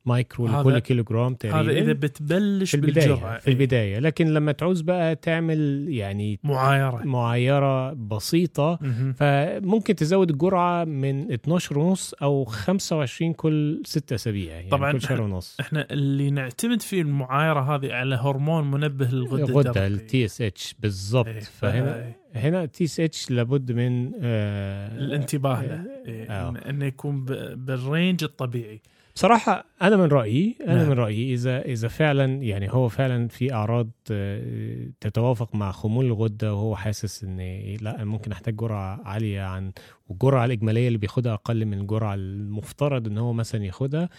مايكرو لكل كيلو جرام تقريبا هذا إذا بتبلش في البداية بالجرعة في البداية لكن لما تعوز بقى تعمل يعني معايرة معايرة بسيطة. فممكن تزود الجرعة من 12 ونص أو 25 كل 6 أسابيع يعني طبعاً كل شهر ونص إحنا اللي نعتمد فيه المعايرة هذه على هرمون منبه للغده غده الدرقية. التي اس اتش بالضبط إيه، فهنا إيه. هنا ال TSH لابد من آه الانتباه له إيه، آه. إن- إنه يكون بال range الطبيعي بصراحة أنا من رأيي أنا نعم. من رأيي إذا إذا فعلا يعني هو فعلا في أعراض آه، تتوافق مع خمول الغدة وهو حاسس إن لا ممكن أحتاج جرعة عالية عن والجرعة الإجمالية اللي بياخدها أقل من الجرعة المفترض إن هو مثلا ياخدها.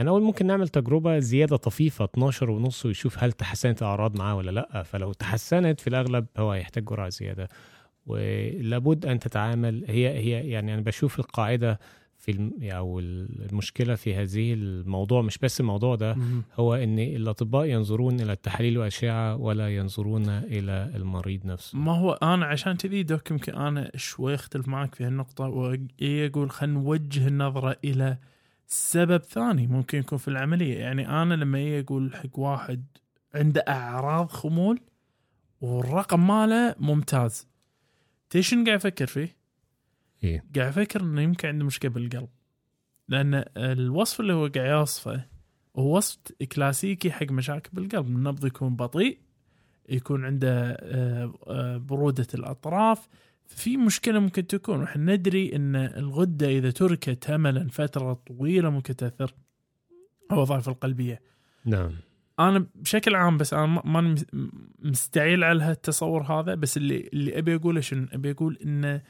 أنا أقول ممكن نعمل تجربة زيادة طفيفة 12 ونص ويشوف هل تحسنت الأعراض معاه ولا لأ. فلو تحسنت في الأغلب هو هيحتاج جرعة زيادة. ولابد أن تتعامل هي هي يعني أنا بشوف القاعدة في الم... أو المشكلة في هذه الموضوع مش بس الموضوع ده. هو إن الأطباء ينظرون إلى التحاليل والاشعه ولا ينظرون إلى المريض نفسه ما هو أنا عشان كذي دوك يمكن أنا شوي أختلف معك في هالنقطة واقول خلينا نوجه النظرة إلى سبب ثاني ممكن يكون في العملية يعني أنا لما يجي أقول حق واحد عنده أعراض خمول والرقم ماله ممتاز تيش قاعد أفكر فيه؟ إيه؟ قاعد أفكر إنه يمكن عنده مشكلة بالقلب. لأن الوصف اللي هو قاعد يوصفه هو وصف كلاسيكي حق مشاكل بالقلب. النبض يكون بطيء يكون عنده آه، آه، برودة الأطراف. في مشكلة ممكن تكون وإحنا ندري إن الغدة إذا تركت هملا فترة طويلة ممكن تأثر الوظائف القلبية. نعم. أنا بشكل عام بس أنا ما- مستعيل على هالتصور هذا بس اللي اللي أبي أقوله شنو؟ أبي أقول انه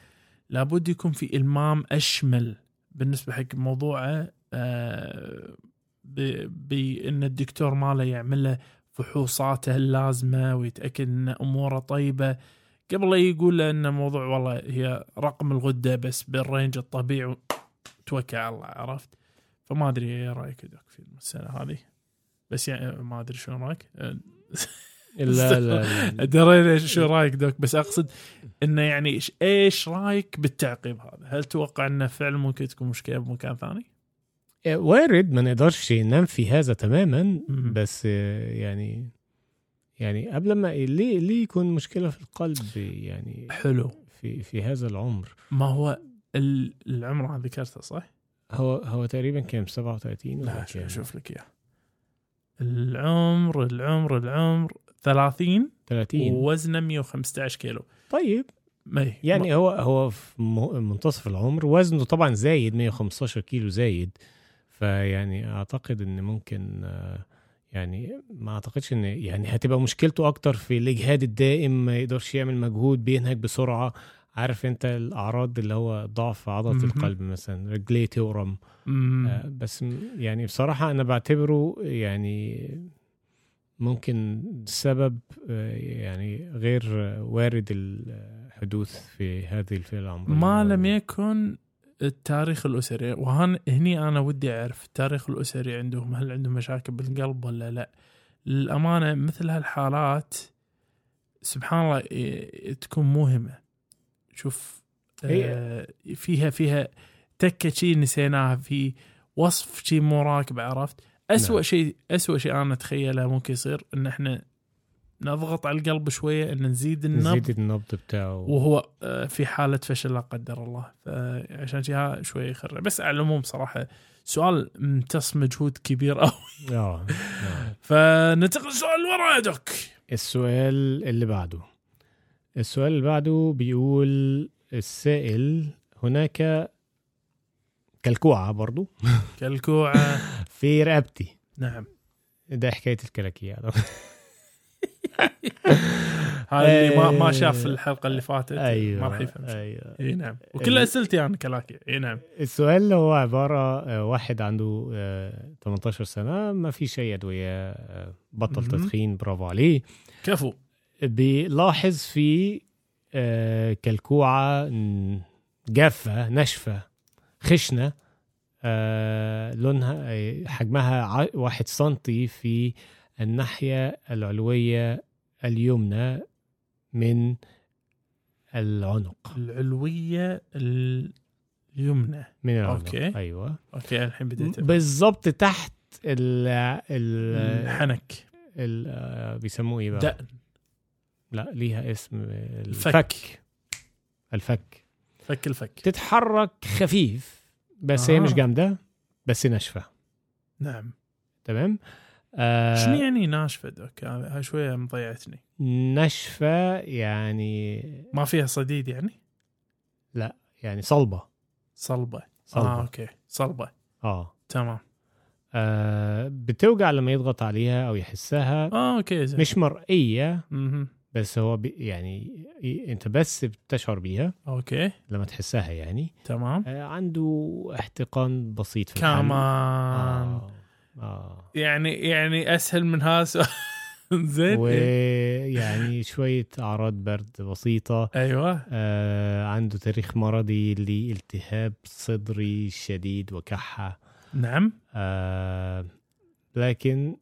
لابد يكون في إلمام أشمل بالنسبة حق موضوعه آه، بإن الدكتور ماله يعمل له فحوصاته اللازمة ويتأكد إن أموره طيبة. قبل لا يقول له إن الموضوع والله هي رقم الغدة بس بالرينج الطبيعي توكل على الله عرفت؟ فما أدري إيه رأيك في المسألة هذه؟ بس يعني ما أدري شو رأيك؟ لا لا درينا شو رأيك دوك بس أقصد إنه يعني إيش رأيك بالتعقيب هذا؟ هل توقع إنه فعلا ممكن تكون مشكلة بمكان ثاني؟ وارد ما نقدرش ننفي هذا تماما. بس آه، يعني يعني قبل ما ليه ليه يكون مشكلة في القلب يعني حلو في في هذا العمر ما هو ال- العمر هذا ذكرته صح؟ هو هو تقريبا كام 37 ولا لا شوف لك إياه العمر العمر العمر 30 30 ووزنه 115 كيلو. طيب. ما يعني هو هو في م- منتصف العمر وزنه طبعا زايد 115 كيلو زايد. فيعني أعتقد إن ممكن آه، يعني ما أعتقدش إن يعني هتبقى مشكلته أكتر في الإجهاد الدائم ما يقدرش يعمل مجهود بينهج بسرعة. عارف أنت الأعراض اللي هو ضعف عضلة. القلب مثلا رجليه تورم. آه، بس م- يعني بصراحة أنا بعتبره يعني ممكن سبب آه، يعني غير وارد الحدوث في هذه الفئة العمرية ما لم يكن التاريخ الأسري. وهن هني أنا ودي أعرف التاريخ الأسري عندهم هل عندهم مشاكل بالقلب ولا لا. للأمانة مثل هالحالات سبحان الله إيه، تكون موهمه شوف آه، فيها فيها تكة شي نسيناها في وصف شي مو راكب عرفت؟ اسوء نعم. شيء اسوء شيء أنا أتخيله ممكن يصير إن إحنا نضغط على القلب شوية إن نزيد النبض. نزيد النبض بتاعه. وهو آه، في حالة فشل لا قدر الله. فعشان شي شوي يخرع بس على العموم صراحة سؤال امتص مجهود كبير أوي. آه. آه. فننتقل للسؤال اللي ورا يا دوك. السؤال اللي بعده. السؤال اللي بعده بيقول السائل هناك كلكوعة برضو. كالكوعة. في رقبتي. نعم. ده حكاية الكلاكيع هذا اللي ما ما آه، شاف الحلقة اللي فاتت. أيوه ما راح يفهم. شيء. أيوه. إي نعم. وكل أسئلتي أنا كلاكي إي نعم. السؤال هو عبارة آه، واحد عنده آه، 18 سنة ما فيش أي أدوية آه، بطل. تدخين برافو عليه. كفو. بيلاحظ في آه، كلكوعة ن- جافة ناشفة خشنة. آه، لونها حجمها واحد سنتي في الناحية العلوية اليمنى من العنق. العلوية اليمنى. من العنق okay. أيوة. okay الحين بديت أفهم. بالظبط تحت ال ال الحنك. ال- آه، بيسموه إيه بقى؟ دقن. لا ليها اسم الفك. الفك. الفك. فك الفك. تتحرك خفيف. بس هي آه. مش جامدة بس ناشفة. نعم. تمام؟ آه. شنو يعني ناشفة دوك؟ هاي شوية مضيعتني. ناشفة يعني ما فيها صديد يعني؟ يعني صلبة. صلبة. صلبة. آه أوكي. صلبة. آه, تمام. آه بتوجع لما يضغط عليها أو يحسها آه okay زين. مش مرئية. بس هو بي يعني انت بس بتشعر بيها okay لما تحسها يعني تمام آه عنده احتقان بسيط في. كمان آه. آه. يعني يعني أسهل من هذا. زين. ويعني شوية أعراض برد بسيطة أيوه آه عنده تاريخ مرضي لالتهاب صدري شديد وكحة نعم آه لكن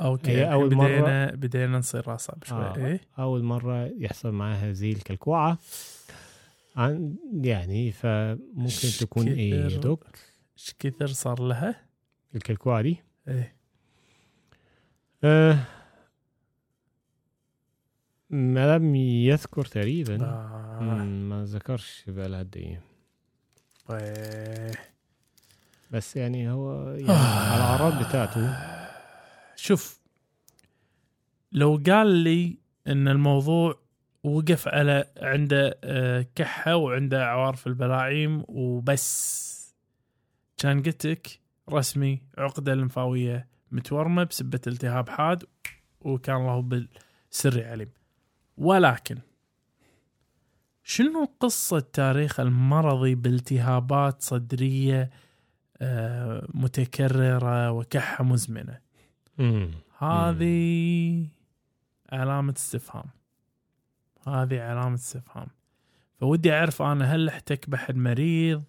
أوكي هي الحين أول مرة- بدينا بدينا نصير اصعب شوي آه. إيه أول مرة يحصل معاه هذه الكلكوعة عن يعني فممكن تكون إيه يا شكر. دوك إيش كثر صار لها؟ الكلكوعه دي إيه آه ما لم يذكر تقريبا آه. ما ذكرش بقى لها قد إيه إيه. بس يعني هو يعني على الأعراض بتاعته شوف لو قال لي إن الموضوع وقف على عنده آه، كحة وعنده عوارف البلاعيم وبس كان قلت لك رسمي عقدة لمفاويه متورمة بسبة التهاب حاد وكان الله بالسر عليم ولكن شنو قصة تاريخ المرضي بالتهابات صدرية آه، متكررة وكحة مزمنة. هذه علامة استفهام. هذه علامة استفهام. فودي أعرف أنا هل أحتك بحد مريض؟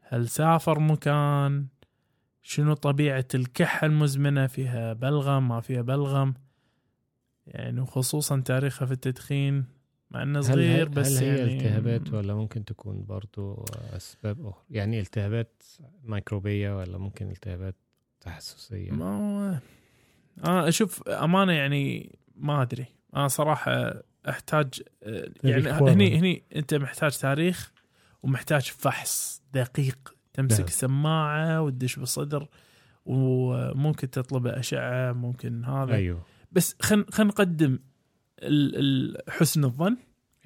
هل سافر مكان؟ شنو طبيعة الكحة المزمنة؟ فيها بلغم؟ ما فيها بلغم؟ يعني وخصوصا تاريخها في التدخين مع إنه صغير هل, بس هل هي يعني التهابات ولا ممكن تكون برضو أسباب أخرى؟ يعني التهابات ميكروبية ولا ممكن التهابات تحسسية. ما هو آه أشوف أمانة يعني ما أدري. أنا صراحة أحتاج آه، يعني. هني هني أنت محتاج تاريخ ومحتاج فحص دقيق. تمسك نعم. سماعة وتدش بالصدر وممكن تطلب أشعة ممكن هذا. أيوه. بس خل خل نقدم حسن الظن.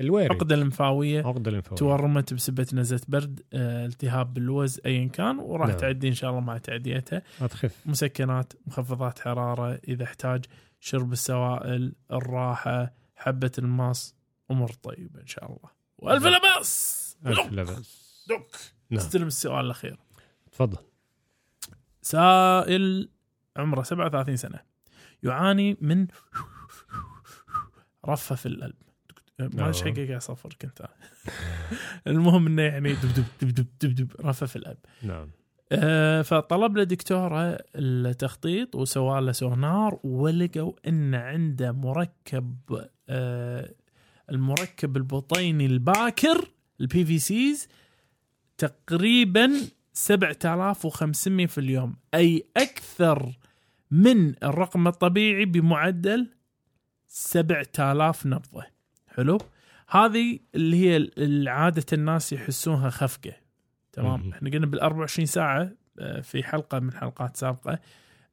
الوارد. عقدة اللمفاويه عقدة الليمفاويه تورمت بسبه نزله برد آه، التهاب باللوز ايا كان وراح نعم. تعدي إن شاء الله مع تعديتها هتخف مسكنات مخفضات حرارة إذا احتاج شرب السوائل الراحة حبة الماس أمور طيبة إن شاء الله. وألف لا بأس ألف لا باس دوك! نعم. استلم السؤال الأخير. تفضل. سائل عمره 37 سنة. يعاني من رفة في القلب. ما إيش آه. يا صفر كنت المهم إنه يعني دب دب دب دب دب دب رفة في القلب نعم. آه، فطلب له دكتورة التخطيط وسوى له سونار ولقوا إن عنده مركب آه، المركب البطيني الباكر ال PVCs تقريبا 7500 في اليوم. أي أكثر من الرقم الطبيعي بمعدل 7000 نبضة. حلو. هذه اللي هي عادة الناس يحسونها خفقة. تمام. إحنا قلنا بال 24 ساعة آه، في حلقة من حلقات سابقة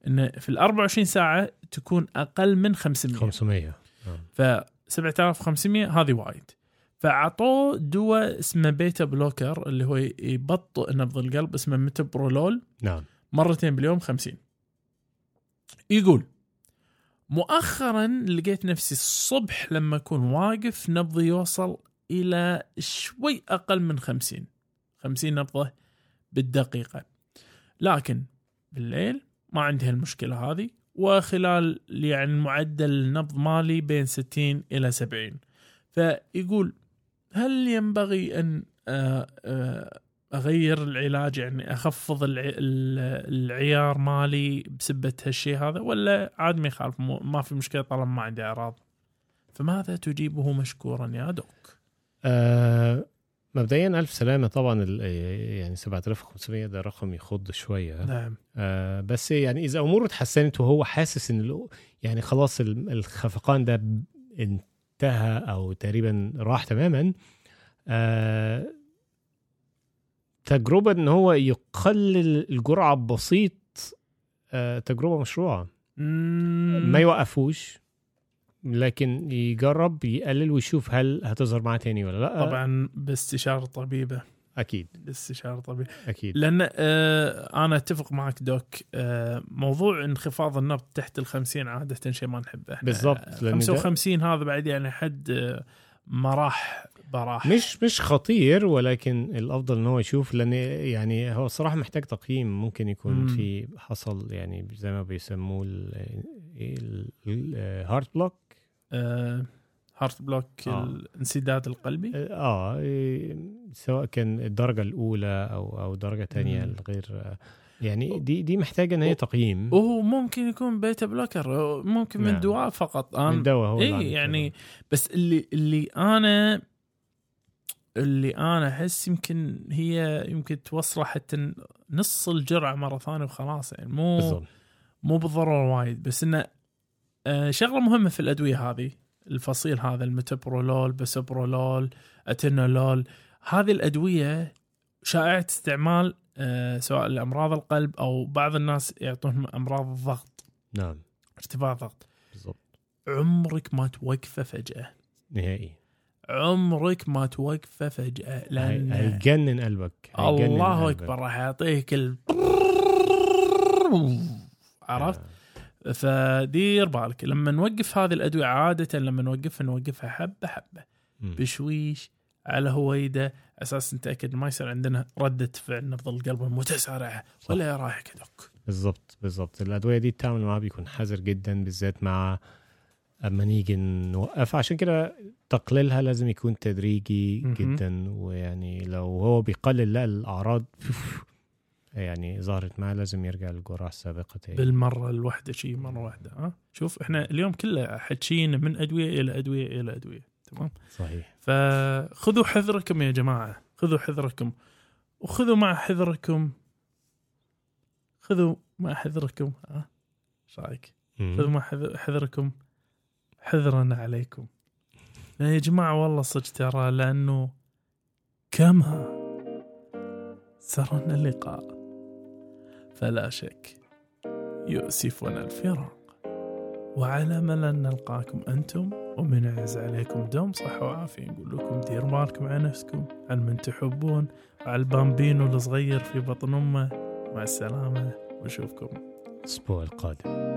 إن في ال 24 ساعة تكون أقل من 500 500 نعم. ف 7500 هذه وايد. فعطوه دواء اسمه beta blocker اللي هو يبطئ نبض القلب اسمه metoprolol نعم. مرتين باليوم 50 يقول مؤخرا لقيت نفسي الصبح لما أكون واقف نبضي يوصل إلى شوي أقل من 50 50 نبضة بالدقيقة. لكن بالليل ما عندي هالمشكلة هذه وخلال يعني معدل النبض مالي بين 60 إلى 70 فيقول هل ينبغي أن آه، آه، أغير العلاج يعني أخفض الع... ال- العيار مالي بسبة هالشيء هذا ولا عاد ما يخالف ما في مشكلة طالما ما عندي أعراض. فماذا تجيبه مشكورا يا دوك؟ آه مبدئيا ألف سلامة. طبعا يعني 7500 ده رقم يخض شوية. نعم. آه بس يعني إذا اموره اتحسنت وهو حاسس إن يعني خلاص ال- الخفقان ده انتهى أو تقريبا راح تماما آه تجربة إن هو يقلل الجرعة بسيط آه تجربة مشروعة. ما يوقفوش لكن يجرب يقلل ويشوف هل هتظهر معاه تاني ولا لأ. طبعا باستشارة طبيبة. أكيد. باستشارة طبيبة. أكيد. لأن آه أنا أتفق معك دوك آه موضوع انخفاض النبض تحت ال 50 عادة شيء ما نحبه. بالضبط، لأن ده- 55 هذا بعد يعني حد آه، ما راح براح مش مش خطير ولكن الأفضل إن هو يشوف لأن يعني هو الصراحه محتاج تقييم ممكن يكون مم. في حصل يعني زي ما بيسموه ال heart block آه heart block آه. الانسداد القلبي آه إيه، سواء كان الدرجة الأولى أو أو درجة تانية مم. الغير يعني دي دي محتاجة إن هي تقييم وهو ممكن يكون beta blocker ممكن من نعم. دواء فقط من أنا الدواء هو اللي عم اي يعني. بس اللي اللي أنا اللي أنا أحس يمكن هي يمكن توصله حتى نص الجرعة مرة ثانية وخلاص يعني مو بالضبط. مو بالضرورة وايد بس إنه آه، شغلة مهمة في الأدوية هذه الفصيل هذا ال metoprolol bisoprolol atenolol هذه الأدوية شائعة استعمال آه، سواء لأمراض القلب أو بعض الناس يعطونهم أمراض الضغط. نعم. ارتفاع ضغط. بالضبط. عمرك ما توقفه فجأة. نهائي. عمرك ما توقفه فجأة لأن هيجنن قلبك هيجنن الله قلبك. أكبر راح يعطيك ال عرفت؟ آه. فدير بالك لما نوقف هذه الأدوية عادة لما نوقفها نوقفها حبة حبة. بشويش على هويده أساس نتأكد ما يصير عندنا ردة فعل نبض القلب المتسارعه صح. ولا رايح كدك بالضبط بالضبط الأدوية دي التعامل معها بيكون حذر جدا بالذات مع أما نيجي نوقف. عشان كده تقليلها لازم يكون تدريجي. جدا ويعني لو هو بيقلل لا الأعراض يعني ظهرت معاه لازم يرجع للجرعه السابقة تاني. بالمرة الواحدة شيء مرة واحدة ها؟ شوف إحنا اليوم كله حكينا من أدوية إلى أدوية إلى أدوية تمام؟ صحيح. فخذوا حذركم يا جماعة خذوا حذركم وخذوا مع حذركم خذوا مع حذركم ها؟ إيش رأيك؟ خذوا مع حذ- حذركم حذرا عليكم. يا جماعة والله صدق ترى لأنه كما سرنا اللقاء فلا شك يؤسفنا الفراق. وعلى ان نلقاكم أنتم ومن يعز عليكم دوم صحة وعافية. نقول لكم دير بالكم على نفسكم على من تحبون وعلى البامبينو الصغير في بطن أمه. مع السلامة ونشوفكم الأسبوع القادم.